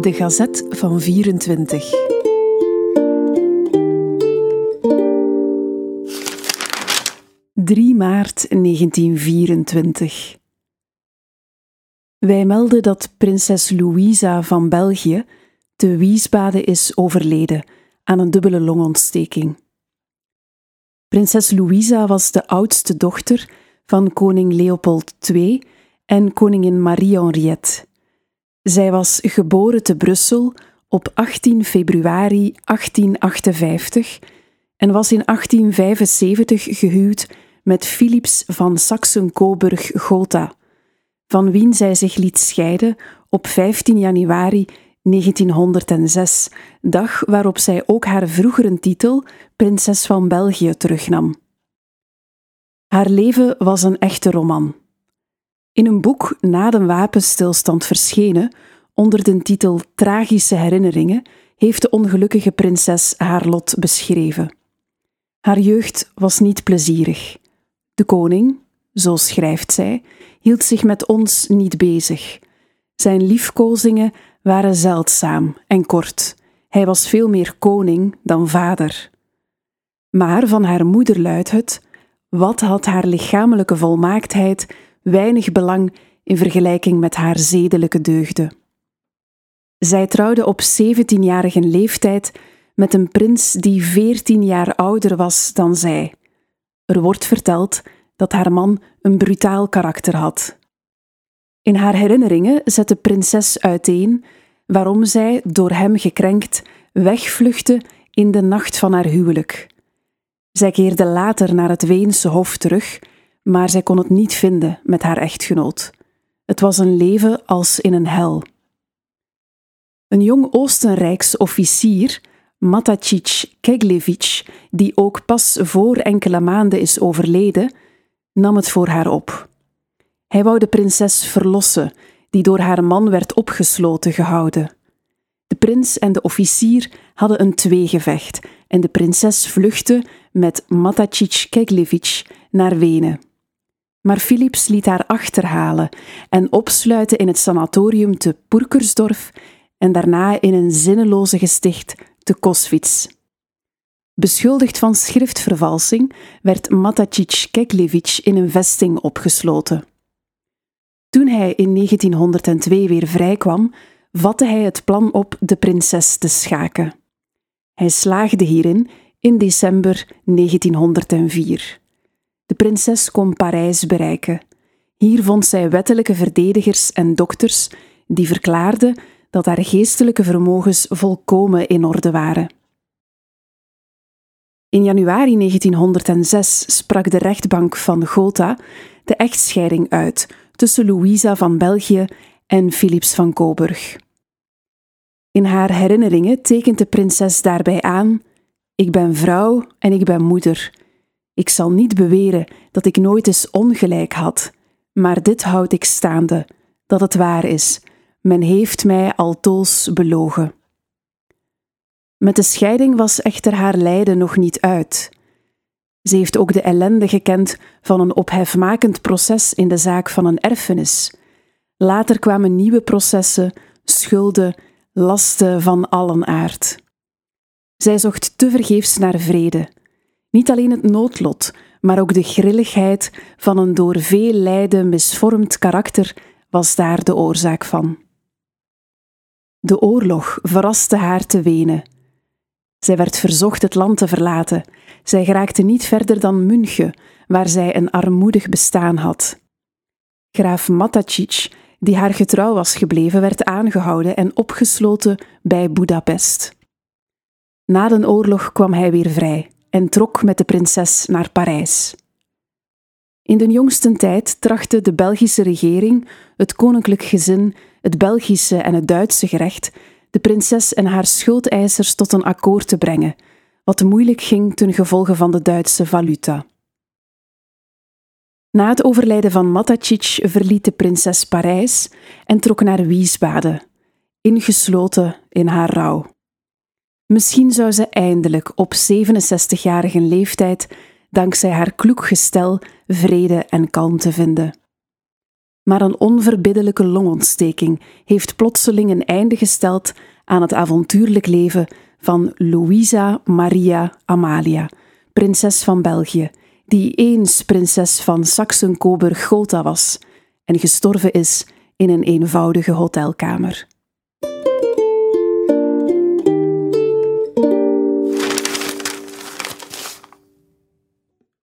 De Gazet van 24. ...3 maart 1924. Wij melden dat prinses Louisa van België... te Wiesbaden is overleden aan een dubbele longontsteking. Prinses Louisa was de oudste dochter van koning Leopold II en koningin Marie-Henriette. Zij was geboren te Brussel op 18 februari 1858 en was in 1875 gehuwd met Philips van Saxen-Coburg-Gotha, van wien zij zich liet scheiden op 15 januari 1906, dag waarop zij ook haar vroegere titel Prinses van België terugnam. Haar leven was een echte roman. In een boek na de wapenstilstand verschenen, onder de titel Tragische herinneringen, heeft de ongelukkige prinses haar lot beschreven. Haar jeugd was niet plezierig. De koning, zo schrijft zij, hield zich met ons niet bezig. Zijn liefkozingen waren zeldzaam en kort. Hij was veel meer koning dan vader. Maar van haar moeder luidt het: wat had haar lichamelijke volmaaktheid weinig belang in vergelijking met haar zedelijke deugden. Zij trouwde op 17-jarige leeftijd met een prins die 14 jaar ouder was dan zij. Er wordt verteld dat haar man een brutaal karakter had. In haar herinneringen zet de prinses uiteen waarom zij, door hem gekrenkt, wegvluchtte in de nacht van haar huwelijk. Zij keerde later naar het Weense hof terug maar zij kon het niet vinden met haar echtgenoot. Het was een leven als in een hel. Een jong Oostenrijks officier, Matacic Keglevich, die ook pas voor enkele maanden is overleden, nam het voor haar op. Hij wou de prinses verlossen, die door haar man werd opgesloten gehouden. De prins en de officier hadden een tweegevecht en de prinses vluchtte met Matacic Keglevich naar Wenen maar Philips liet haar achterhalen en opsluiten in het sanatorium te Purkersdorf en daarna in een zinneloze gesticht te Koswitz. Beschuldigd van schriftvervalsing werd Matacic Keklevich in een vesting opgesloten. Toen hij in 1902 weer vrijkwam, vatte hij het plan op de prinses te schaken. Hij slaagde hierin in december 1904. De prinses kon Parijs bereiken. Hier vond zij wettelijke verdedigers en dokters die verklaarden dat haar geestelijke vermogens volkomen in orde waren. In januari 1906 sprak de rechtbank van Gotha de echtscheiding uit tussen Louisa van België en Philips van Coburg. In haar herinneringen tekent de prinses daarbij aan: Ik ben vrouw en ik ben moeder. Ik zal niet beweren dat ik nooit eens ongelijk had, maar dit houd ik staande, dat het waar is. Men heeft mij altoos belogen. Met de scheiding was echter haar lijden nog niet uit. Ze heeft ook de ellende gekend van een ophefmakend proces in de zaak van een erfenis. Later kwamen nieuwe processen, schulden, lasten van allen aard. Zij zocht tevergeefs naar vrede. Niet alleen het noodlot, maar ook de grilligheid van een door veel lijden misvormd karakter was daar de oorzaak van. De oorlog verraste haar te wenen. Zij werd verzocht het land te verlaten. Zij geraakte niet verder dan München, waar zij een armoedig bestaan had. Graaf Matacic, die haar getrouw was gebleven, werd aangehouden en opgesloten bij Budapest. Na de oorlog kwam hij weer vrij en trok met de prinses naar Parijs. In de jongste tijd trachtte de Belgische regering, het koninklijk gezin, het Belgische en het Duitse gerecht de prinses en haar schuldeisers tot een akkoord te brengen, wat moeilijk ging ten gevolge van de Duitse valuta. Na het overlijden van Matacic verliet de prinses Parijs en trok naar Wiesbaden, ingesloten in haar rouw. Misschien zou ze eindelijk op 67-jarige leeftijd dankzij haar kloek gestel vrede en kalmte vinden. maar een onverbiddelijke longontsteking heeft plotseling een einde gesteld aan het avontuurlijk leven van Louisa Maria Amalia, prinses van België, die eens prinses van Saxen-Coburg-Gotha was en gestorven is in een eenvoudige hotelkamer.